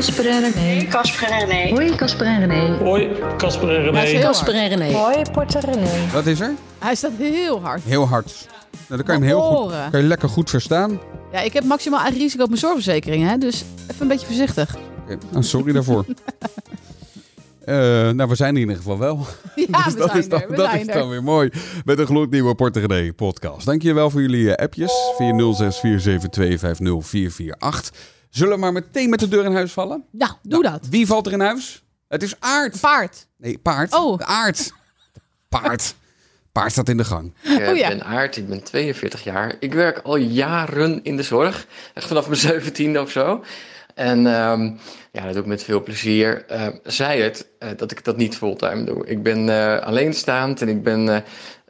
Casper en René. Casper en René. Hoi, Casper en René. Hoi, Casper en René. heel Casper en René. Hoi, Porter René. Wat is er? Hij staat heel hard. Heel hard. Nou, dan kan je hem heel goed, kan je lekker goed verstaan. Ja, ik heb maximaal eigen risico op mijn zorgverzekering, hè? dus even een beetje voorzichtig. Nou, sorry daarvoor. Eh, nou, we zijn er in ieder geval wel. Ja, dus we dat zijn is dan, er. We dat zijn is er. dan weer mooi. Met een gloednieuwe Portegene podcast. Dankjewel voor jullie eh, appjes. Via 0647250448. Zullen we maar meteen met de deur in huis vallen? Ja, doe Nou, dat. Wie valt er in huis? Het is Aard. Paard. Nee, paard. Oh. Aard. Paard. Paard staat in de gang. Ik eh, Oh ja. ben Aart, ik ben 42 jaar. Ik werk al jaren in de zorg. Echt vanaf mijn zeventiende of zo. En ehm, ja, dat doe ik met veel plezier. Eh zei het eh, dat ik dat niet fulltime doe. Ik ben eh, alleenstaand en ik ben eh,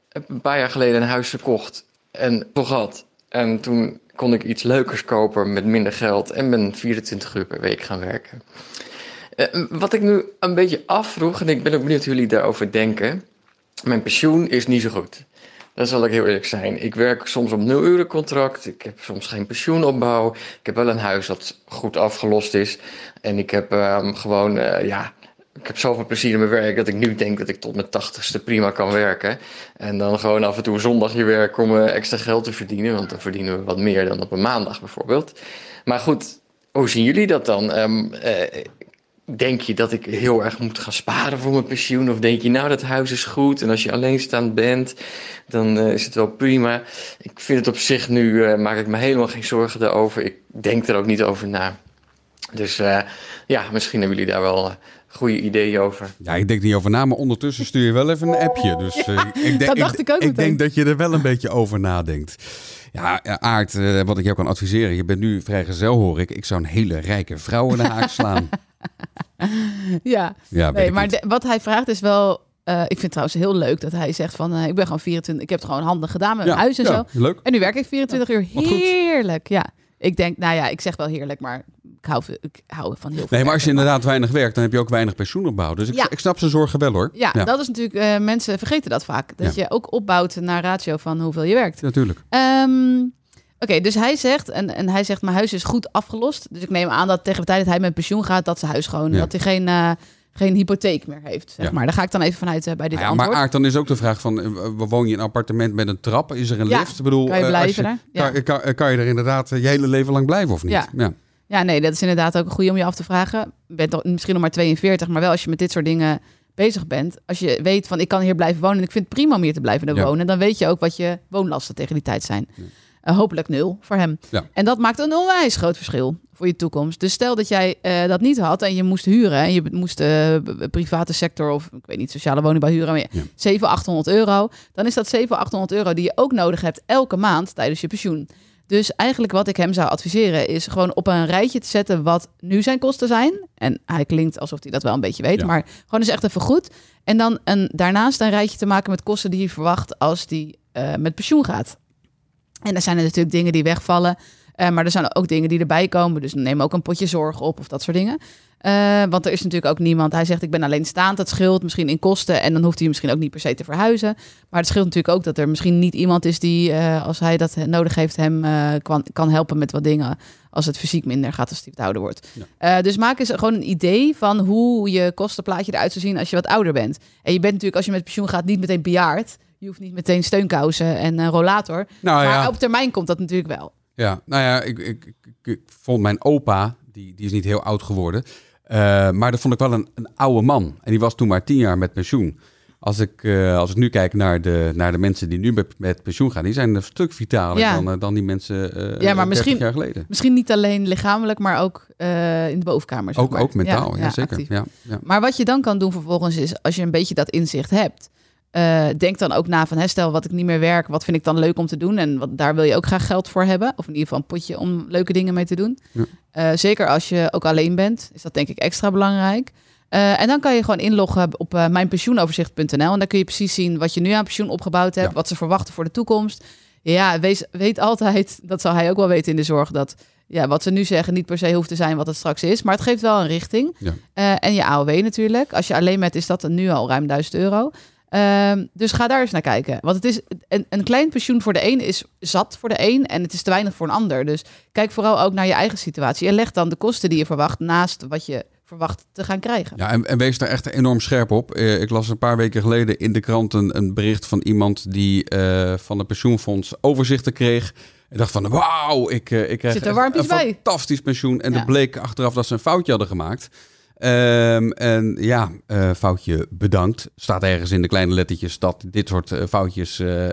een paar jaar geleden een huis gekocht. En toch had. En toen kon ik iets leukers kopen met minder geld. En ben 24 uur per week gaan werken. Eh, wat ik nu een beetje afvroeg, en ik ben ook benieuwd hoe jullie daarover denken. Mijn pensioen is niet zo goed. Dat zal ik heel eerlijk zijn. Ik werk soms op nul uren contract. Ik heb soms geen pensioenopbouw. Ik heb wel een huis dat goed afgelost is. En ik heb ehm, gewoon, eh, ja, ik heb zoveel plezier in mijn werk dat ik nu denk dat ik tot mijn tachtigste prima kan werken. En dan gewoon af en toe een zondagje werken om eh, extra geld te verdienen. Want dan verdienen we wat meer dan op een maandag bijvoorbeeld. Maar goed, hoe zien jullie dat dan? Ehm, eh, Denk je dat ik heel erg moet gaan sparen voor mijn pensioen? Of denk je, nou, dat huis is goed en als je alleenstaand bent, dan eh, is het wel prima. Ik vind het op zich nu, maak ik me helemaal geen zorgen daarover. Ik denk er ook niet over na. Dus ja, misschien hebben jullie daar wel goede ideeën over. Ja, ik denk niet over na, maar ondertussen stuur je wel even een appje. Dus eh, ik, denk, dat dacht ik ook ik meteen. denk dat je er wel een beetje over nadenkt. Ja, eh, Aard, eh, wat ik jou kan adviseren. Je bent nu vrijgezel, hoor ik. Ik zou een hele rijke vrouw in de haak slaan. Ja, Ja, nee, maar de- wat hij vraagt is wel... eh, ik vind het trouwens heel leuk dat hij zegt van... eh, ik ben gewoon 24, ik heb het gewoon handig gedaan met Ja, mijn huis en ja, zo. Leuk. En nu werk ik 24 uur. Heerlijk, ja. Ik denk, nou ja, ik zeg wel heerlijk, maar ik hou, ik hou van heel veel Nee, maar als je inderdaad weinig werkt, dan heb je ook weinig pensioenopbouw. Dus ik, Ja. ik snap zijn zorgen wel, hoor. Ja, dat is natuurlijk, eh, mensen vergeten dat vaak. Dat je ook opbouwt naar ratio van hoeveel je werkt. Natuurlijk. Ehm, Oké, dus hij zegt, en, en hij zegt, mijn huis is goed afgelost. Dus ik neem aan dat tegen de tijd dat hij met pensioen gaat, dat zijn huis gewoon, dat hij geen, eh, geen hypotheek meer heeft. Zeg Ja. maar. Daar ga ik dan even vanuit eh, bij dit Nou ja, antwoord. maar Aard, dan is ook de vraag van, eh, woon je in een appartement met een trap? Is er een Ja, lift? Ik bedoel, kan je eh, blijven? Kan, kan, kan je er inderdaad je hele leven lang blijven of niet? Ja. ja. Nee, dat is inderdaad ook een goede om je af te vragen. Je bent toch misschien nog maar 42, maar wel als je met dit soort dingen bezig bent. Als je weet van ik kan hier blijven wonen en ik vind het prima om hier te blijven wonen. Dan weet je ook wat je woonlasten tegen die tijd zijn. Eh, hopelijk nul voor hem. Ja. En dat maakt een onwijs groot verschil voor je toekomst. Dus stel dat jij eh, dat niet had en je moest huren. En je moest eh, b- b- private sector of ik weet niet, sociale woningbouw huren. Maar Ja. 700, 800 euro. Dan is dat 700, 800 euro die je ook nodig hebt elke maand tijdens je pensioen. Dus eigenlijk wat ik hem zou adviseren is gewoon op een rijtje te zetten wat nu zijn kosten zijn. En hij klinkt alsof hij dat wel een beetje weet, Ja. maar gewoon eens echt even goed. En dan een, daarnaast een rijtje te maken met kosten die je verwacht als die eh, met pensioen gaat. En er zijn er natuurlijk dingen die wegvallen. eh, maar er zijn ook dingen die erbij komen. Dus neem ook een potje zorg op of dat soort dingen. Eh, want er is natuurlijk ook niemand. Hij zegt: Ik ben alleenstaand. Dat scheelt misschien in kosten. En dan hoeft hij misschien ook niet per se te verhuizen. Maar het scheelt natuurlijk ook dat er misschien niet iemand is die, eh, als hij dat nodig heeft, hem kan, kan helpen met wat dingen. Als het fysiek minder gaat als hij wat ouder wordt. Ja. Dus maak eens gewoon een idee van hoe je kostenplaatje eruit zou zien als je wat ouder bent. En je bent natuurlijk, als je met pensioen gaat, niet meteen bejaard. Je hoeft niet meteen steunkousen en een rollator. Nou maar ja, op termijn komt dat natuurlijk wel. ja, nou ja, ik, ik, ik, ik vond mijn opa, die, die is niet heel oud geworden. eh, maar dat vond ik wel een, een oude man. En die was toen maar tien jaar met pensioen. Als ik, eh, als ik nu kijk naar de, naar de mensen die nu met, met pensioen gaan, die zijn een stuk vitaler Ja. dan, eh, dan die mensen eh Ja, maar 30 misschien- jaar geleden. Misschien niet alleen lichamelijk, maar ook eh, in de bovenkamer. Ook, maar. ook mentaal, ja, zeker. Ja, ja. Maar wat je dan kan doen vervolgens is, als je een beetje dat inzicht hebt, eh, denk dan ook na van, hè, stel wat ik niet meer werk, wat vind ik dan leuk om te doen? En wat, daar wil je ook graag geld voor hebben. Of in ieder geval een potje om leuke dingen mee te doen. Ja. Eh, zeker als je ook alleen bent, is dat denk ik extra belangrijk. Eh, en dan kan je gewoon inloggen op mijnpensioenoverzicht.nl. En dan kun je precies zien wat je nu aan pensioen opgebouwd hebt, Ja. wat ze verwachten voor de toekomst. Ja, wees, weet altijd, dat zal hij ook wel weten in de zorg, dat ja, wat ze nu zeggen niet per se hoeft te zijn wat het straks is. Maar het geeft wel een richting. Ja. En je AOW natuurlijk. Als je alleen met is dat nu al ruim 1000 euro. Ehm, dus ga daar eens naar kijken. Want het is een, een klein pensioen voor de een is zat voor de een en het is te weinig voor een ander. Dus kijk vooral ook naar je eigen situatie en leg dan de kosten die je verwacht naast wat je verwacht te gaan krijgen. Ja, en, en wees daar echt enorm scherp op. Eh, ik las een paar weken geleden in de krant een, een bericht van iemand die eh, van het pensioenfonds overzichten kreeg. En dacht van, wauw, ik, eh, ik krijg Zit er een bij. fantastisch pensioen. En Ja. er bleek achteraf dat ze een foutje hadden gemaakt. Ehm, en ja, eh, foutje bedankt. Staat ergens in de kleine lettertjes dat dit soort eh, foutjes eh,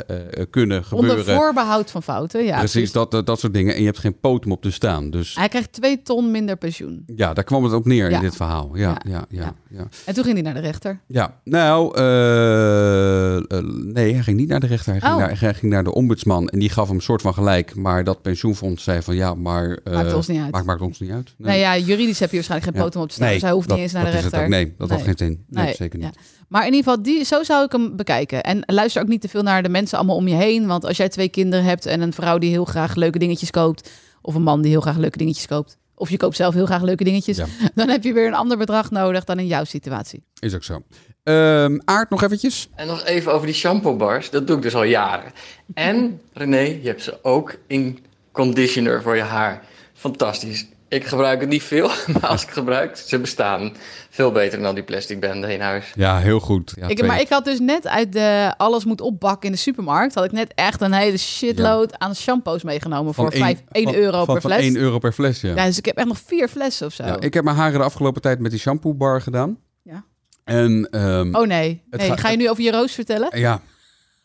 kunnen gebeuren. Onder voorbehoud van fouten. Ja, Precies, dat, dat, dat soort dingen. En je hebt geen poot om op te staan. Dus Hij krijgt twee ton minder pensioen. ja, daar kwam het op neer Ja. in dit verhaal. Ja, ja, Ja, ja, ja. ja. En toen ging hij naar de rechter. Ja, nou, eh, eh, nee, hij ging niet naar de rechter. Hij ging, Oh. naar, hij ging naar de ombudsman en die gaf hem een soort van gelijk. Maar dat pensioenfonds zei van ja, maar... eh, Maakt ons niet uit. Maakt, maakt ons niet uit. Nou ja, juridisch heb je waarschijnlijk geen Ja. poot om op te staan. Nee, dus hij hoeft dat- niet eens naar dat de is het rechter. ook. Nee, dat had Nee. geen zin. Nee, Nee, zeker niet. ja. Maar in ieder geval, die, zo zou ik hem bekijken. En luister ook niet te veel naar de mensen allemaal om je heen. Want als jij twee kinderen hebt en een vrouw die heel graag leuke dingetjes koopt... of een man die heel graag leuke dingetjes koopt... of je koopt zelf heel graag leuke dingetjes... Ja. dan heb je weer een ander bedrag nodig dan in jouw situatie. Is ook zo. Ehm Aard nog eventjes. En nog even over die shampoo bars. Dat doe ik dus al jaren. En René, je hebt ze ook in conditioner voor je haar. Fantastisch. Ik gebruik het niet veel, maar als ik het gebruik, ze bestaan veel beter dan al die plastic benden in huis. Ja, heel goed. Ja, ik, maar ik had dus net uit de alles moet opbakken in de supermarkt... had ik net echt een hele shitload aan shampoos meegenomen... voor één- 5, 1 van- euro van, per van fles. 1 euro per fles, ja. Ja, dus ik heb echt nog vier flessen of zo. Ja, ik heb mijn haren de afgelopen tijd met die shampoo bar gedaan. Ja. En ehm, Oh nee, nee. gaat- ga je nu over je roos vertellen? ja,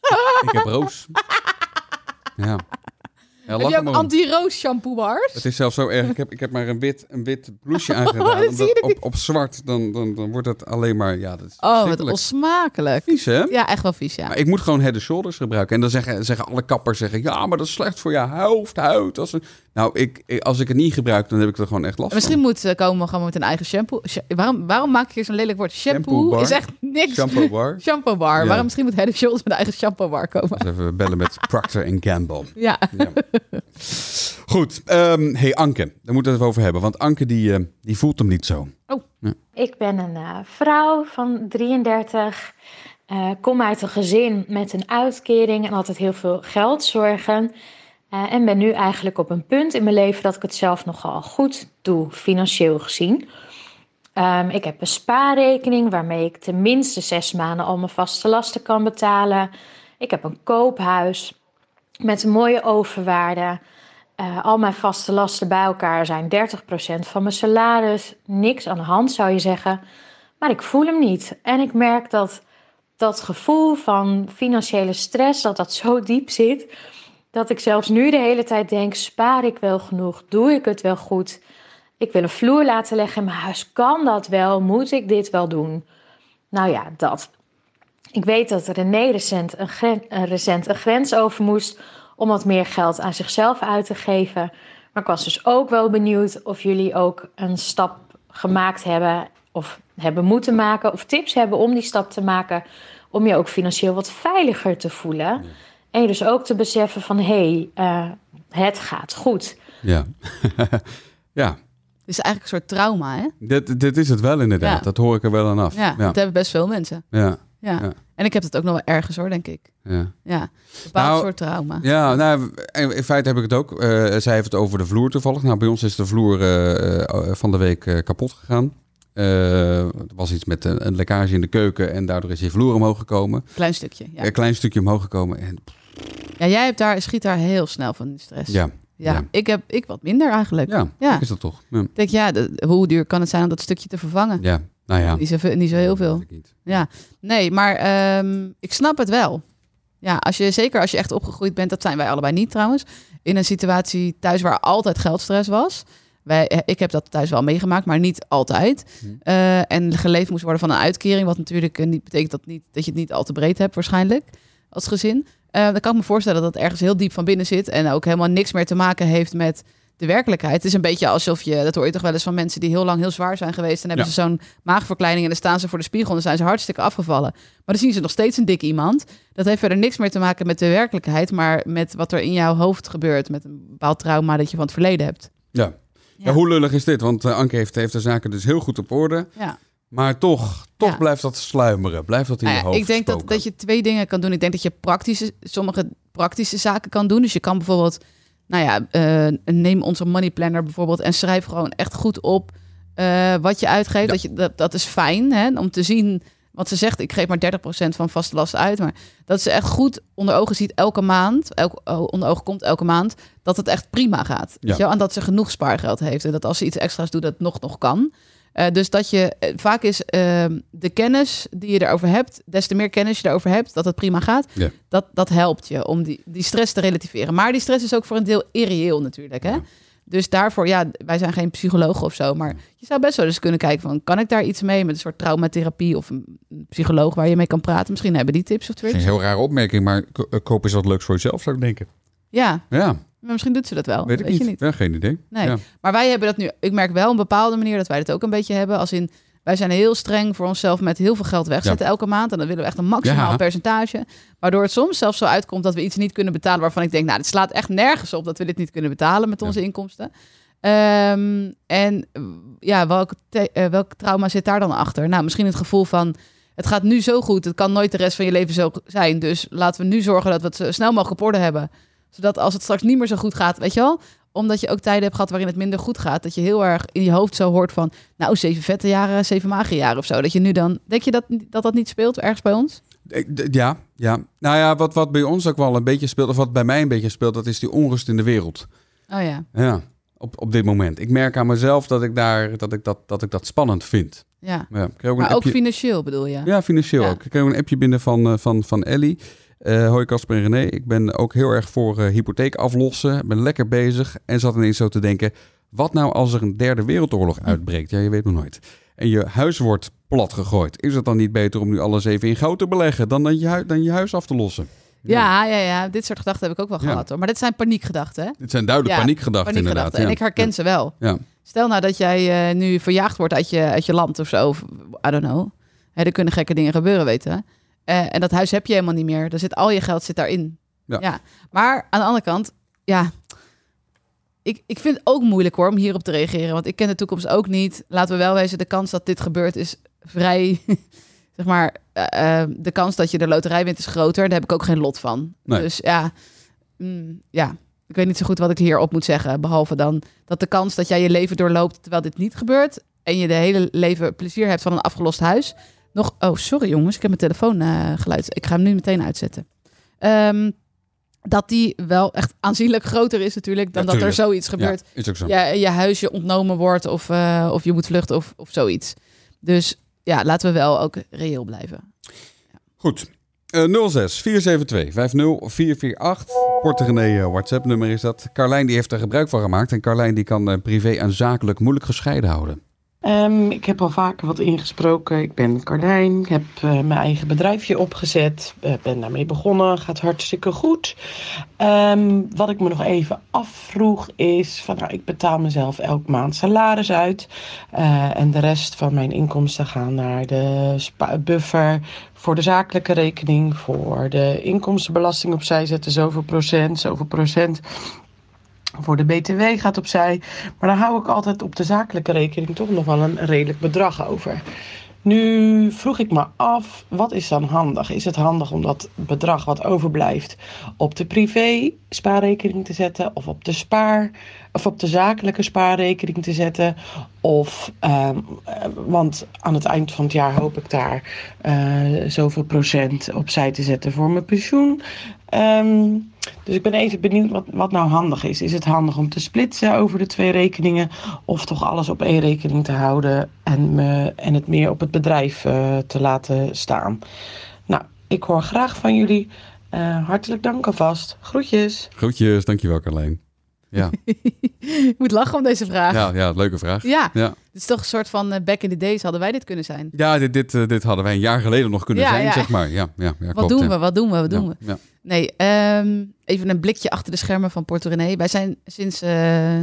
ik heb roos. Ja. Ja, Heb je ook anti-roos shampoo bars? Het is zelfs zo erg. Ik heb, ik heb maar een wit, een wit blouseje aangedaan. dat omdat je op, op zwart, dan, dan, dan wordt het alleen maar... Ja, dat is Oh, wat onsmakelijk. vies, hè? Ja, echt wel vies, ja. Maar ik moet gewoon head and shoulders gebruiken. En dan zeggen, zeggen alle kappers, zeggen, ja, maar dat is slecht voor je hoofd, huid. Als een... Nou, ik, ik- als ik het niet gebruik, dan heb ik er gewoon echt last En misschien van. moet eh, komen gewoon met een eigen shampoo. Sha- waarom, waarom maak ik hier zo'n lelijk woord? Shampoo, Shampoo bar. is echt niks. Shampoo bar. Shampoo bar. Ja. Waarom misschien moet Head Shoulders met een eigen shampoo bar komen? Dus even bellen met Procter Gamble. Ja. Ja. Goed, ehm hey Anke, daar moeten we het even over hebben. Want Anke die, eh, die voelt hem niet zo. Ik ben een eh, vrouw van 33. eh, kom uit een gezin met een uitkering en altijd heel veel geldzorgen. Eh, en ben nu eigenlijk op een punt in mijn leven dat ik het zelf nogal goed doe, financieel gezien. Ehm, ik heb een spaarrekening waarmee ik tenminste zes maanden al mijn vaste lasten kan betalen. Ik heb een koophuis met een mooie overwaarde. Eh, al mijn vaste lasten bij elkaar zijn 30% van mijn salaris. Niks aan de hand zou je zeggen. Maar ik voel hem niet. En ik merk dat dat gevoel van financiële stress, dat dat zo diep zit. Dat ik zelfs nu de hele tijd denk, spaar ik wel genoeg? Doe ik het wel goed? Ik wil een vloer laten leggen in mijn huis. Kan dat wel? Moet ik dit wel doen? Nou ja, dat. Ik weet dat René recent een, recent een grens over moest om wat meer geld aan zichzelf uit te geven. Maar ik was dus ook wel benieuwd of jullie ook een stap gemaakt hebben of hebben moeten maken of tips hebben om die stap te maken om je ook financieel wat veiliger te voelen. En je dus ook te beseffen van hé, hey, eh, het gaat goed. Ja. ja, Het is eigenlijk een soort trauma, hè? dit, dit is het wel inderdaad. Ja. Dat hoor ik er wel aan af. Ja, ja. dat hebben best veel mensen. ja. Ja. Ja. En ik heb het ook nog wel ergens hoor, denk ik. ja. Ja, een bepaald Nou, soort trauma. Ja, nou, in feite heb ik het ook. Eh, zij heeft het over de vloer toevallig. Nou, bij ons is de vloer eh, eh, van de week eh, kapot gegaan. Eh, er was iets met een, een lekkage in de keuken en daardoor is die vloer omhoog gekomen. Klein stukje, ja. Een klein stukje omhoog gekomen. En, Ja, jij hebt daar, schiet daar heel snel van die stress. ja, Ja, ja. ik heb ik wat minder eigenlijk. ja, Ja. is dat toch? Ja, Ik denk, ja, de- hoe duur kan het zijn om dat stukje te vervangen? ja. nou ja. Niet, zo, niet zo heel veel. Ja, nee, maar ehm, ik snap het wel. Ja, als je, zeker als je echt opgegroeid bent, dat zijn wij allebei niet trouwens, in een situatie thuis waar altijd geldstress was. Wij, eh, ik heb dat thuis wel meegemaakt, maar niet altijd. Hm. Eh, en geleefd moest worden van een uitkering, wat natuurlijk eh, niet betekent dat, niet, dat je het niet al te breed hebt waarschijnlijk als gezin. Eh, dan kan ik me voorstellen dat het ergens heel diep van binnen zit en ook helemaal niks meer te maken heeft met de werkelijkheid. Het is een beetje alsof je, dat hoor je toch wel eens van mensen die heel lang heel zwaar zijn geweest en hebben Ja. ze zo'n maagverkleining en dan staan ze voor de spiegel en dan zijn ze hartstikke afgevallen. Maar dan zien ze nog steeds een dik iemand. Dat heeft verder niks meer te maken met de werkelijkheid, maar met wat er in jouw hoofd gebeurt, met een bepaald trauma dat je van het verleden hebt. Ja. Ja. Ja. hoe lullig is dit? Want eh, Anke heeft, heeft de zaken dus heel goed op orde. Ja. Maar toch, toch Ja. blijft dat sluimeren. Blijft dat in Nou je ja, hoofd ik denk dat, spoken. dat je twee dingen kan doen. Ik denk dat je praktische, sommige praktische zaken kan doen. Dus je kan bijvoorbeeld, nou ja, eh, neem onze money planner bijvoorbeeld en schrijf gewoon echt goed op eh, wat je uitgeeft. Ja. Dat, je, dat, dat is fijn hè, om te zien. Want ze zegt, ik geef maar 30% van vaste lasten uit. Maar dat ze echt goed onder ogen ziet elke maand, elk, oh, onder ogen komt elke maand, dat het echt prima gaat. Ja. Weet je wel? En dat ze genoeg spaargeld heeft. En dat als ze iets extra's doet, dat het nog, nog kan. Eh, dus dat je eh, vaak is ehm, de kennis die je erover hebt, des te meer kennis je erover hebt, dat het prima gaat, Ja. dat, dat helpt je om die, die stress te relativeren. Maar die stress is ook voor een deel irreëel natuurlijk. Hè? Ja. Dus daarvoor, ja, wij zijn geen psychologen of zo, maar je zou best wel eens kunnen kijken van, kan ik daar iets mee met een soort traumatherapie of een psycholoog waar je mee kan praten? Misschien hebben die tips of Dat is tricks. een heel rare opmerking, maar ko- koop eens wat leuks voor jezelf, zou ik denken. Ja, Ja, maar misschien doet ze dat wel. weet ik je niet. niet. Ja, geen idee. Nee. Ja. Maar wij hebben dat nu. Ik merk wel op een bepaalde manier dat wij dat ook een beetje hebben. Als in, wij zijn heel streng voor onszelf met heel veel geld wegzetten elke maand. En dan willen we echt een maximaal Ja. percentage. Waardoor het soms zelfs zo uitkomt dat we iets niet kunnen betalen. Waarvan ik denk, nou, dit slaat echt nergens op dat we dit niet kunnen betalen met onze inkomsten. Ehm, en ja, welk, eh, welk trauma zit daar dan achter? Nou, misschien het gevoel van. Het gaat nu zo goed, het kan nooit de rest van je leven zo zijn. Dus laten we nu zorgen dat we het zo snel mogelijk op orde hebben. Zodat als het straks niet meer zo goed gaat, weet je wel, omdat je ook tijden hebt gehad waarin het minder goed gaat. Dat je heel erg in je hoofd zo hoort van, nou, zeven vette jaren, zeven magere jaren of zo. Dat je nu dan, denk je dat dat, dat niet speelt ergens bij ons? Ja, ja. Nou ja, wat, wat bij ons ook wel een beetje speelt, of wat bij mij een beetje speelt, dat is die onrust in de wereld. Oh ja, Ja, op, op dit moment. Ik merk aan mezelf dat ik, daar, dat, ik dat, dat ik dat spannend vind. ja. Ja, ik ook een Maar ook financieel bedoel je? Ja, financieel Ja. ook. Ik kreeg een appje binnen van, eh, van, van Ellie. Eh hoi Casper en René, ik ben ook heel erg voor eh, hypotheek aflossen. Ben lekker bezig. En zat ineens zo te denken, wat nou als er een derde wereldoorlog Hm. uitbreekt? Ja, je weet nog nooit. En je huis wordt plat gegooid. Is het dan niet beter om nu alles even in goud te beleggen dan, dan, je, dan je huis af te lossen? Ja, ja, ja. Dit soort gedachten heb ik ook wel Ja. gehad hoor. Maar dit zijn paniekgedachten, hè? Dit zijn duidelijk Ja, paniekgedachten, inderdaad. En ik herken ze wel. Ja. Stel nou dat jij eh, nu verjaagd wordt uit je, uit je land of zo. Of, I don't know. Hè, er kunnen gekke dingen gebeuren, weten Eh, en dat huis heb je helemaal niet meer. Er zit al je geld zit daarin. Ja. Maar aan de andere kant, ja. Ik, ik vind het ook moeilijk hoor om hierop te reageren. Want ik ken de toekomst ook niet. Laten we wel wezen, de kans dat dit gebeurt is vrij... zeg maar, eh, eh, de kans dat je de loterij wint is groter. Daar heb ik ook geen lot van. Nee. Dus ja, mm, ja, ik weet niet zo goed wat ik hierop moet zeggen. Behalve dan dat de kans dat jij je leven doorloopt terwijl dit niet gebeurt. En je de hele leven plezier hebt van een afgelost huis. Nog, oh sorry jongens, ik heb mijn telefoon eh geluid. Ik ga hem nu meteen uitzetten. Ehm, dat die wel echt aanzienlijk groter is natuurlijk dan Ja, dat er zoiets gebeurt. Ja, is ook zo. Ja, je huis je ontnomen wordt of, eh, of je moet vluchten of, of zoiets. Dus ja, laten we wel ook reëel blijven. Goed. Eh 06 472 50 448. Porte René eh, WhatsApp nummer is dat. Carlijn die heeft er gebruik van gemaakt. En Carlijn die kan privé en zakelijk moeilijk gescheiden houden. Ehm, ik heb al vaker wat ingesproken. Ik ben Cardijn. Ik heb eh, mijn eigen bedrijfje opgezet. Eh, ben daarmee begonnen. Gaat hartstikke goed. Ehm, wat ik me nog even afvroeg is: van, nou, ik betaal mezelf elke maand salaris uit. Eh, en de rest van mijn inkomsten gaan naar de buffer. Voor de zakelijke rekening. Voor de inkomstenbelasting opzij zetten. Zoveel procent, zoveel procent. Voor de BTW gaat opzij. Maar dan hou ik altijd op de zakelijke rekening toch nog wel een redelijk bedrag over. Nu vroeg ik me af, wat is dan handig? Is het handig om dat bedrag wat overblijft op de privé spaarrekening te zetten of op de spaar of op de zakelijke spaarrekening te zetten? Of, ehm, eh, want aan het eind van het jaar hoop ik daar eh, zoveel procent opzij te zetten voor mijn pensioen. Ehm, dus ik ben even benieuwd wat, wat nou handig is. Is het handig om te splitsen over de twee rekeningen? Of toch alles op één rekening te houden en, me, en het meer op het bedrijf eh, te laten staan? Nou, ik hoor graag van jullie. Eh, hartelijk dank alvast. Groetjes. Groetjes, dankjewel Carlijn. Ja, ik moet lachen om deze vraag. Ja, ja, leuke vraag. ja. Ja, het is toch een soort van eh, back in the days hadden wij dit kunnen zijn. ja dit, dit, eh, dit hadden wij een jaar geleden nog kunnen Ja, zijn, ja. zeg maar. Ja, ja, ja, Wat klopt, doen we, wat doen we, wat doen we? Nee, ehm, even een blikje achter de schermen van Porto René. Wij zijn sinds eh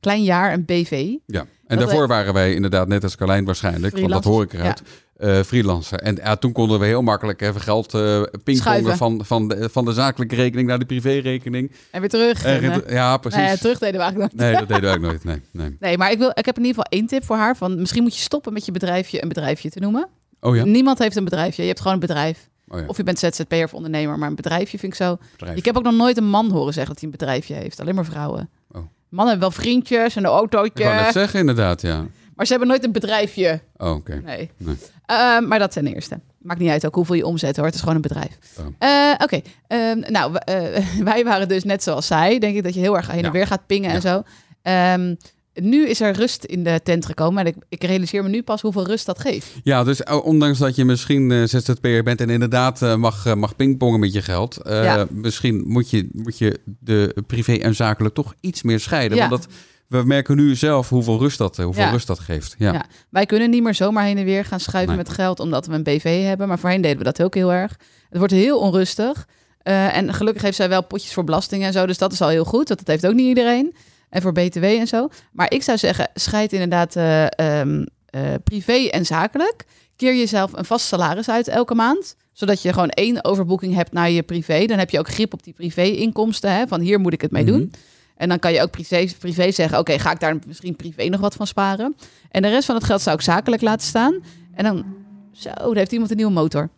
klein jaar een BV. Ja, en Dat daarvoor wij- waren wij inderdaad net als Carlijn waarschijnlijk, want dat hoor ik eruit, eh, freelancer. En ja, toen konden we heel makkelijk even geld pingpongen Schuiven. van, van, de, van de zakelijke rekening naar de privérekening. En weer terug. En En, eh, ja, precies. ja, terug deden we eigenlijk nooit. Nee, dat deden we ook nooit. Nee, nee. Nee, maar ik, wil, ik heb in ieder geval één tip voor haar. Van, misschien moet je stoppen met je bedrijfje een bedrijfje te noemen. Oh ja? Niemand heeft een bedrijfje. Je hebt gewoon een bedrijf. Oh ja. Of je bent ZZP'er of ondernemer. Maar een bedrijfje vind ik zo... Ik heb ook nog nooit een man horen zeggen dat hij een bedrijfje heeft. Alleen maar vrouwen. Oh. Mannen hebben wel vriendjes en een Ik autootje. wou net zeggen, inderdaad, ja. Maar ze hebben nooit een bedrijfje. Oh, oké. Nee. Nee. Eh, maar dat ten eerste. Maakt niet uit ook hoeveel je omzet hoor. Het is gewoon een bedrijf. Oh. Eh, Oké. Ehm, nou, eh, wij waren dus net zoals zij. Denk ik dat je heel erg heen en Ja. weer gaat pingen en zo. Ehm, nu is er rust in de tent gekomen. En ik, ik realiseer me nu pas hoeveel rust dat geeft. Ja, dus eh, ondanks dat je misschien eh, ZZP'er bent en inderdaad mag, mag pingpongen met je geld, Ja. misschien moet je, moet je de privé en zakelijk toch iets meer scheiden. Ja. Want dat, we merken nu zelf hoeveel rust dat, eh, hoeveel Ja. rust dat geeft. Ja. Ja. Wij kunnen niet meer zomaar heen en weer gaan schuiven Nee. met geld, omdat we een BV hebben. Maar voorheen deden we dat ook heel erg. Het wordt heel onrustig. Eh, en gelukkig heeft zij wel potjes voor belastingen en zo. Dus dat is al heel goed. Dat, dat heeft ook niet iedereen. En voor BTW en zo. Maar ik zou zeggen, scheid inderdaad eh, ehm, eh, privé en zakelijk. Keer jezelf een vast salaris uit elke maand. Zodat je gewoon één overboeking hebt naar je privé. Dan heb je ook grip op die privé-inkomsten. Van hier moet ik het mee doen. En dan kan je ook privé, privé zeggen: Oké, ga ik daar misschien privé nog wat van sparen? En de rest van het geld zou ik zakelijk laten staan. En dan, zo, daar heeft iemand een nieuwe motor.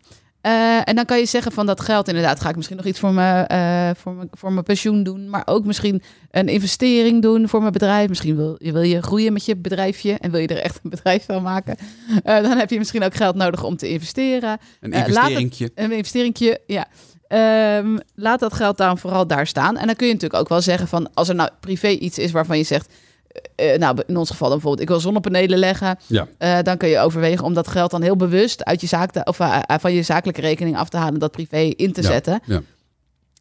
Eh, en dan kan je zeggen van dat geld inderdaad ga ik misschien nog iets voor mijn, eh, voor mijn, voor mijn pensioen doen. Maar ook misschien een investering doen voor mijn bedrijf. Misschien wil je, wil je groeien met je bedrijfje en wil je er echt een bedrijf van maken. Eh, dan heb je misschien ook geld nodig om te investeren. Een laat het- investeringje. Een investeringje, ja. Ehm, laat dat geld dan vooral daar staan. En dan kun je natuurlijk ook wel zeggen van... als er nou privé iets is waarvan je zegt... eh, eh, nou, in ons geval dan bijvoorbeeld... ik wil zonnepanelen leggen. Ja. eh, dan kun je overwegen om dat geld dan heel bewust... uit je zaak te, of, van je zakelijke rekening af te halen... dat privé in te Ja, zetten. ja.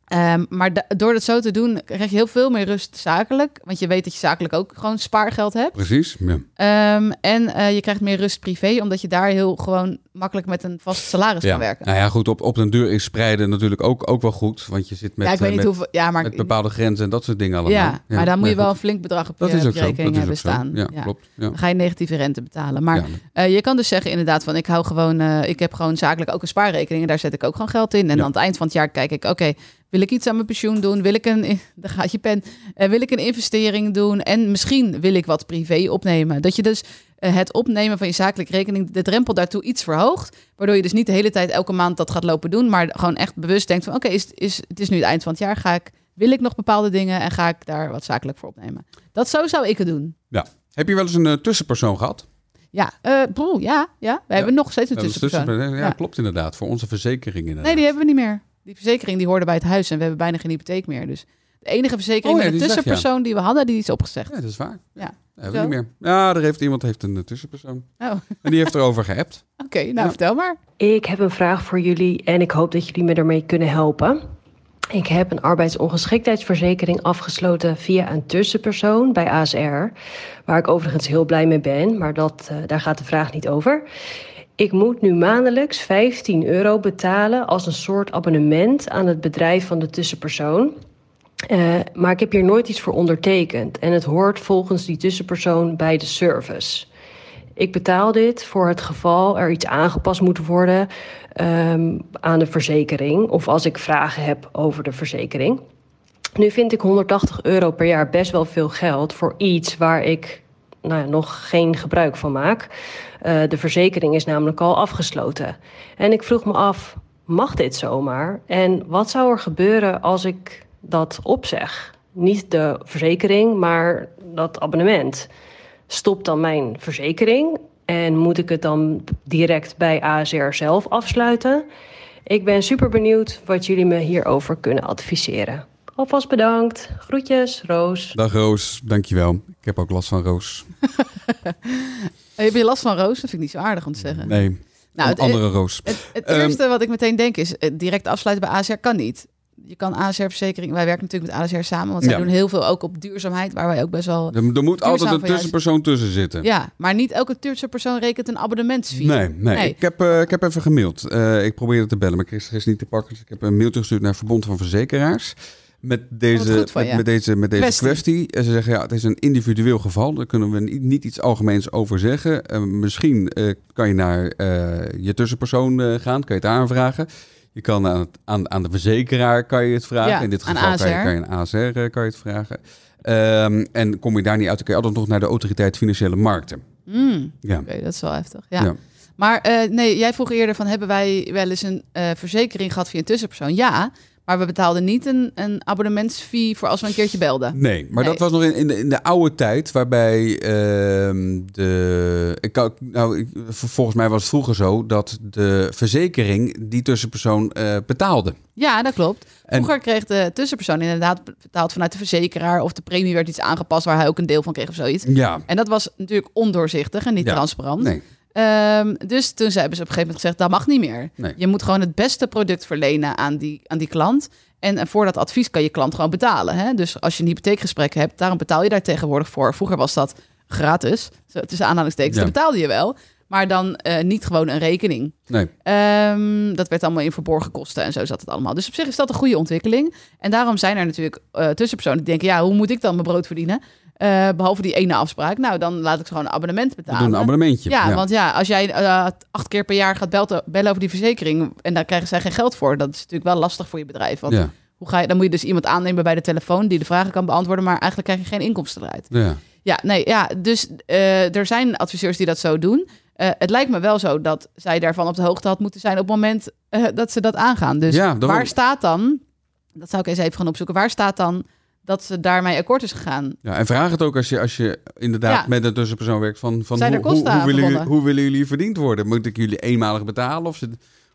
Ehm, maar door dat zo te doen... krijg je heel veel meer rust zakelijk. Want je weet dat je zakelijk ook gewoon spaargeld hebt. Precies. Ja. Ehm, en eh, je krijgt meer rust privé... omdat je daar heel gewoon makkelijk met een vast salaris Ja. kan werken. Nou ja, goed, op, op den deur is spreiden natuurlijk ook, ook wel goed. Want je zit met, ja, ik weet eh, niet met, hoeveel... Ja, maar met bepaalde grenzen en dat soort dingen allemaal. Ja, maar dan moet je wel een flink bedrag op Dat je, rekening hebben staan. Ja, klopt. Ja. Dan ga je negatieve rente betalen. Maar eh, je kan dus zeggen inderdaad van ik hou gewoon, ik heb gewoon zakelijk ook een spaarrekening en daar zet ik ook gewoon geld in. En aan het eind van het jaar kijk ik, oké, wil ik iets aan mijn pensioen doen? Wil ik een, daar gaat je pen, Eh, wil ik een investering doen? En misschien wil ik wat privé opnemen. Dat je dus eh, het opnemen van je zakelijke rekening, de drempel daartoe iets verhoogt. Waardoor je dus niet de hele tijd elke maand dat gaat lopen doen, maar gewoon echt bewust denkt van oké, is, is, het is nu het eind van het jaar, ga ik, wil ik nog bepaalde dingen en ga ik daar wat zakelijk voor opnemen. Dat zo zou ik het doen. Heb je wel eens een eh, tussenpersoon gehad? Ja, eh broer, ja, ja. We hebben nog steeds een Ja, tussenpersoon. tussen- ja, Ja. klopt inderdaad. Voor onze verzekering inderdaad. Nee, die hebben we niet meer. Die verzekering die hoorde bij het huis en we hebben bijna geen hypotheek meer. Dus de enige verzekering Oh, ja, met een weg, tussenpersoon die we hadden, die is opgezegd. Ja, dat is waar. Ja. Dat hebben we niet meer. Ja, er heeft iemand heeft een eh, tussenpersoon. Oh, oké. En die heeft erover geappt. nou Ja. vertel maar. Ik heb een vraag voor jullie en ik hoop dat jullie me daarmee kunnen helpen. Ik heb een arbeidsongeschiktheidsverzekering afgesloten via een tussenpersoon bij ASR, waar ik overigens heel blij mee ben, maar dat, eh, daar gaat de vraag niet over. Ik moet nu maandelijks 15 euro betalen als een soort abonnement aan het bedrijf van de tussenpersoon. Eh, maar ik heb hier nooit iets voor ondertekend en het hoort volgens die tussenpersoon bij de service. Ik betaal dit voor het geval er iets aangepast moet worden ehm, aan de verzekering of als ik vragen heb over de verzekering. Nu vind ik 180 euro per jaar best wel veel geld voor iets waar ik nou nog geen gebruik van maak. Eh, de verzekering is namelijk al afgesloten. En ik vroeg me af, mag dit zomaar? En wat zou er gebeuren als ik dat opzeg? Niet de verzekering, maar dat abonnement. Stopt dan mijn verzekering en moet ik het dan direct bij ASR zelf afsluiten? Ik ben super benieuwd wat jullie me hierover kunnen adviseren. Alvast bedankt. Groetjes, Roos. Dag Roos, dankjewel. Ik heb ook last van Roos. Heb je last van Roos? Dat vind ik niet zo aardig om te zeggen. Nee, Nou, een het, andere Roos. het, het Ehm, eerste wat ik meteen denk is, eh, direct afsluiten bij ASR kan niet. Je kan ASR-verzekering, wij werken natuurlijk met ASR samen, want zij Ja. doen heel veel ook op duurzaamheid, waar wij ook best wel... Er, er moet altijd een tussenpersoon tussen zitten. Ja, maar niet elke tussenpersoon rekent een abonnementsfee. Nee, nee. Nee. Ik, heb, eh, ik heb even gemaild. Eh, ik probeerde te bellen, maar Chris is niet te pakken. Dus ik heb een mailtje gestuurd naar Verbond van Verzekeraars. Met deze, van met, deze, met deze Kwestie. kwestie. En ze zeggen, ja, het is een individueel geval. Daar kunnen we niet, niet iets algemeens over zeggen. Eh, misschien eh, kan je naar eh, je tussenpersoon gaan, kan je het aanvragen. Je kan aan, het, aan, aan de verzekeraar kan je het vragen. Ja, In dit geval kan je, ASR. kan je een ASR kan je het vragen. Ehm, en kom je daar niet uit, dan kun je altijd nog naar de autoriteit Financiële Markten. Mm, Ja. Oké, dat is wel heftig. Ja. Ja. Maar nee, jij vroeg eerder van hebben wij wel eens een verzekering gehad via een tussenpersoon? Ja, maar we betaalden niet een, een abonnementsfee voor als we een keertje belden. Nee, maar Nee. dat was nog in, in, de, in de oude tijd, waarbij ehm, de. Ik, nou, ik, volgens mij was het vroeger zo dat de verzekering die tussenpersoon eh, betaalde. Ja, dat klopt. En- Vroeger kreeg de tussenpersoon inderdaad betaald vanuit de verzekeraar of de premie werd iets aangepast waar hij ook een deel van kreeg of zoiets. Ja, En dat was natuurlijk ondoorzichtig en niet Ja. transparant. nee. Ehm, dus toen ze hebben ze op een gegeven moment gezegd, dat mag niet meer. Nee. Je moet gewoon het beste product verlenen aan die, aan die klant. En, en voor dat advies kan je klant gewoon betalen. Hè? Dus als je een hypotheekgesprek hebt, daarom betaal je daar tegenwoordig voor. Vroeger was dat gratis, tussen aanhalingstekens. Ja. Dat betaalde je wel, maar dan eh, niet gewoon een rekening. nee. Ehm, dat werd allemaal in verborgen kosten en zo zat het allemaal. Dus op zich is dat een goede ontwikkeling. En daarom zijn er natuurlijk eh, tussenpersonen die denken... ja, hoe moet ik dan mijn brood verdienen? Eh, behalve die ene afspraak. Nou, dan laat ik ze gewoon een abonnement We betalen. doen een abonnementje. Ja, want ja, als jij eh, acht keer per jaar gaat belten, bellen over die verzekering... en daar krijgen zij geen geld voor... dat is natuurlijk wel lastig voor je bedrijf. Want ja. hoe ga je, dan moet je dus iemand aannemen bij de telefoon... die de vragen kan beantwoorden, maar eigenlijk krijg je geen inkomsten eruit. ja. Ja, nee, ja, dus eh, er zijn adviseurs die dat zo doen. Het lijkt me wel zo dat zij daarvan op de hoogte had moeten zijn... op het moment dat ze dat aangaan. Dus Ja, waar staat dan... dat zou ik eens even gaan opzoeken... waar staat dan dat ze daarmee akkoord is gegaan? Ja, en vraag het ook als je, als je inderdaad Ja. met een tussenpersoon werkt. Van, van Zijn er hoe, hoe, willen jullie, hoe willen jullie verdiend worden? Moet ik jullie eenmalig betalen? Of,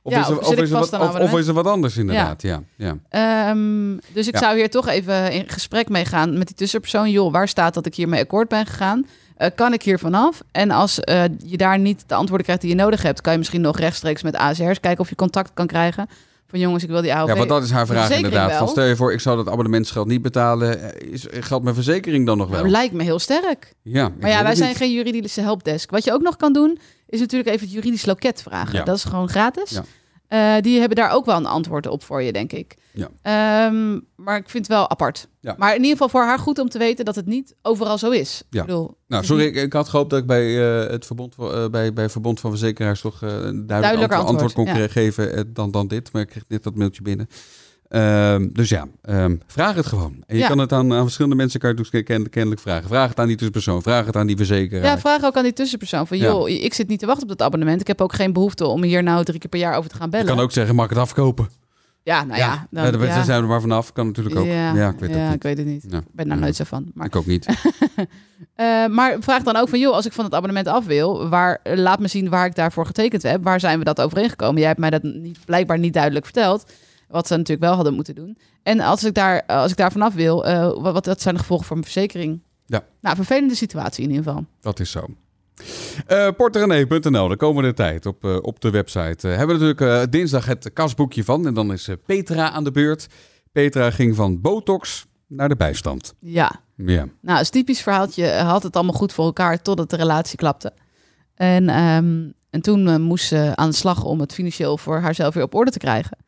of, Ja, is, er, of is er wat, aan of, of abonnement? is er wat anders inderdaad? Ja. Ja, Ehm, dus ik zou hier toch even in gesprek mee gaan met die tussenpersoon. Joh, waar staat dat ik hiermee akkoord ben gegaan? Eh, kan ik hier vanaf? En als eh, je daar niet de antwoorden krijgt die je nodig hebt, kan je misschien nog rechtstreeks met ASR's kijken of je contact kan krijgen. Van jongens, ik wil die AOV. Ja, want dat is haar vraag inderdaad. Van, stel je voor, ik zou dat abonnementsgeld niet betalen. Eh, Is, geldt mijn verzekering dan nog wel? Nou, lijkt me heel sterk. ja, Maar ja, wij zijn niet. geen juridische helpdesk. Wat je ook nog kan doen, is natuurlijk even het juridisch loket vragen. Ja. Dat is gewoon gratis. Ja. Eh, die hebben daar ook wel een antwoord op voor je, denk ik. Ja. Ehm, maar ik vind het wel apart. Ja. Maar in ieder geval voor haar goed om te weten dat het niet overal zo is. Ja. Ik bedoel, Nou, sorry, ik, ik had gehoopt dat ik bij eh, het verbond, van- eh, bij, bij Verbond van Verzekeraars toch een duidelijk Duidelijker antwoord, antwoord kon antwoord, geven dan, dan dit. Maar ik kreeg dit dat mailtje binnen. Ehm, dus ja, ehm, vraag het gewoon. En je Ja. kan het aan, aan verschillende mensen kan je dus ken- kennelijk vragen. Vraag het aan die tussenpersoon, vraag het aan die verzekeraar. Ja, vraag ook aan die tussenpersoon. Van, Ja. joh, ik zit niet te wachten op dat abonnement. Ik heb ook geen behoefte om hier nou drie keer per jaar over te gaan je bellen. kan ook zeggen, mag ik het afkopen? Ja, nou ja. dan- ja, ja. zijn we maar vanaf. Kan natuurlijk ook. Ja, ik weet ja, het niet. ik weet het niet. Ik ben daar nooit zo van. Maar, Ik ook niet. eh, maar vraag dan ook van, joh, als ik van het abonnement af wil, waar, laat me zien waar ik daarvoor getekend heb. Waar zijn we dat overeengekomen? Jij hebt mij dat niet, blijkbaar niet duidelijk verteld. Wat ze natuurlijk wel hadden moeten doen. En als ik daar, als ik daar vanaf wil, eh, wat, wat zijn de gevolgen voor mijn verzekering? Ja. Nou, vervelende situatie in ieder geval. Dat is zo. Eh porterenee.nl, de komende tijd op, eh, op de website. eh, hebben we natuurlijk eh, dinsdag het kasboekje van. En dan is eh, Petra aan de beurt. Petra ging van botox naar de bijstand. Ja, Ja, Nou, een typisch verhaaltje eh, had het allemaal goed voor elkaar totdat de relatie klapte. En, ehm, en toen eh, moest ze aan de slag om het financieel voor haarzelf weer op orde te krijgen.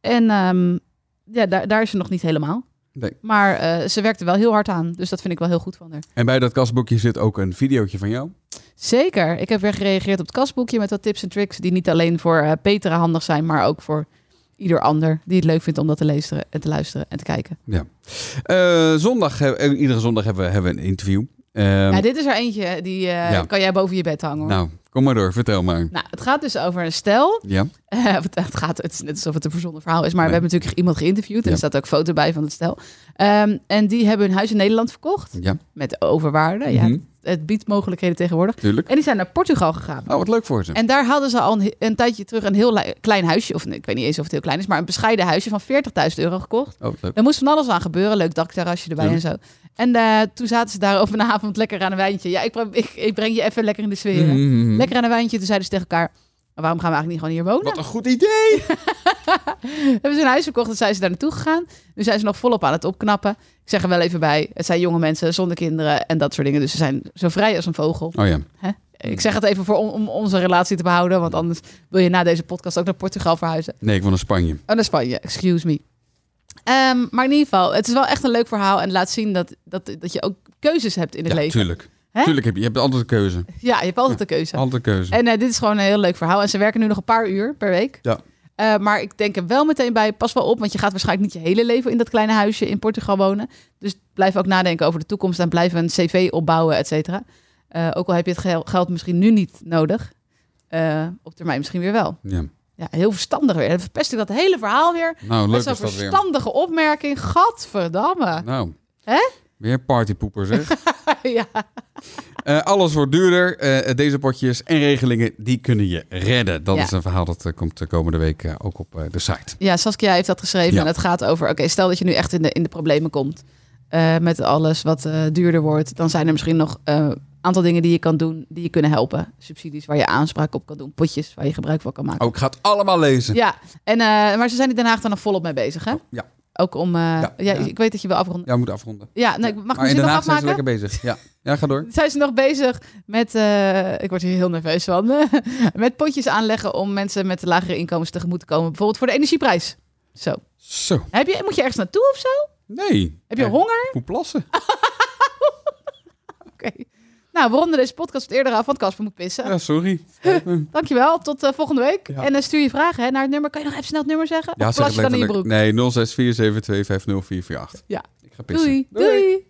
En ehm, ja, daar, daar is ze nog niet helemaal. Nee. Maar eh, ze werkte wel heel hard aan. Dus dat vind ik wel heel goed van haar. En bij dat kasboekje zit ook een videootje van jou. Zeker. Ik heb weer gereageerd op het kastboekje met wat tips en tricks. Die niet alleen voor eh, Petra handig zijn, maar ook voor ieder ander die het leuk vindt om dat te lezen en te luisteren en te kijken. Eh, zondag, iedere zondag hebben we, hebben we een interview. Ehm, ja, dit is er eentje die Ja. kan jij boven je bed hangen. Hoor. nou, kom maar door, vertel maar. Nou, het gaat dus over een stel. Ja, Eh, het, gaat, het is net alsof het een verzonnen verhaal is, maar Nee. we hebben natuurlijk iemand geïnterviewd. En Ja. er staat ook foto bij van het stel. Ehm, en die hebben hun huis in Nederland verkocht. ja, Met overwaarde. Ja, Mhm. Het biedt mogelijkheden tegenwoordig. tuurlijk. En die zijn naar Portugal gegaan. Oh, wat leuk voor ze. En daar hadden ze al een, een tijdje terug een heel klein huisje. Of ik weet niet eens of het heel klein is, maar een bescheiden huisje van 40.000 euro gekocht. Oh, leuk. Er moest van alles aan gebeuren. Leuk dakterrasje erbij en zo. En eh, toen zaten ze daar op een avond lekker aan een wijntje. Ja, ik, ik, ik breng je even lekker in de sfeer. Mhm. Lekker aan een wijntje. Toen zeiden ze tegen elkaar... "Maar waarom gaan we eigenlijk niet gewoon hier wonen? Wat een goed idee. Hebben ze een huis verkocht en zijn ze daar naartoe gegaan. Nu zijn ze nog volop aan het opknappen. Ik zeg er wel even bij, het zijn jonge mensen zonder kinderen en dat soort dingen. Dus ze zijn zo vrij als een vogel. Oh ja. Ik zeg het even voor, om, om onze relatie te behouden. Want anders wil je na deze podcast ook naar Portugal verhuizen. Nee, ik wil naar Spanje. Oh, naar Spanje, excuse me. Ehm, maar in ieder geval, het is wel echt een leuk verhaal. En laat zien dat, dat, dat je ook keuzes hebt in het Ja, leven. tuurlijk. Hè? Tuurlijk heb je, je hebt altijd een keuze. Ja, je hebt altijd een keuze. Altijd een keuze. En eh, dit is gewoon een heel leuk verhaal. En ze werken nu nog een paar uur per week. Ja. Eh, maar ik denk er wel meteen bij, pas wel op, want je gaat waarschijnlijk niet je hele leven in dat kleine huisje in Portugal wonen. Dus blijf ook nadenken over de toekomst en blijf een cv opbouwen, et cetera. Eh, ook al heb je het gel- geld misschien nu niet nodig, op termijn misschien weer wel. Ja. Ja, heel verstandig weer. Dan verpest ik dat hele verhaal weer. Nou, Met leuk zo'n dat weer. verstandige opmerking. Gadverdamme. Nou. Hè? Weer partypoeper zeg. ja. Eh, alles wordt duurder. Eh, deze potjes en regelingen, die kunnen je redden. Dat Ja. is een verhaal dat eh, komt de komende week ook op eh, de site. Ja, Saskia heeft dat geschreven. Ja. En het gaat over, oké, stel dat je nu echt in de, in de problemen komt. eh, met alles wat eh, duurder wordt. Dan zijn er misschien nog een aantal dingen die je kan doen. Die je kunnen helpen. Subsidies waar je aanspraak op kan doen. Potjes waar je gebruik van kan maken. Ook gaat allemaal lezen. Ja, en, eh, maar ze zijn in Den Haag dan nog volop mee bezig, hè? Ja. Ook om... eh, ja, ja. Ik weet dat je wil afronden. Ja, we moeten afronden. Ja, nee, mag ik maar in Den nog Haag zijn ze afmaken? lekker bezig. Ja, ja ga door. Zijn ze nog bezig met, eh, ik word hier heel nerveus van, met potjes aanleggen om mensen met lagere inkomens tegemoet te komen. Bijvoorbeeld voor de energieprijs. Zo. Zo. Heb je, moet je ergens naartoe of zo? Nee. Heb je honger? Moet plassen. Oké. Nou, we ronden deze podcast eerder af, want Casper moet pissen. Ja, sorry. Dankjewel, tot eh, volgende week. Ja. En eh, stuur je vragen hè, naar het nummer. Kan je nog even snel het nummer zeggen? Ja, of zeg het dan in je broek? Nee, 0647250448. Ja. Ik ga pissen. Doei. Doei.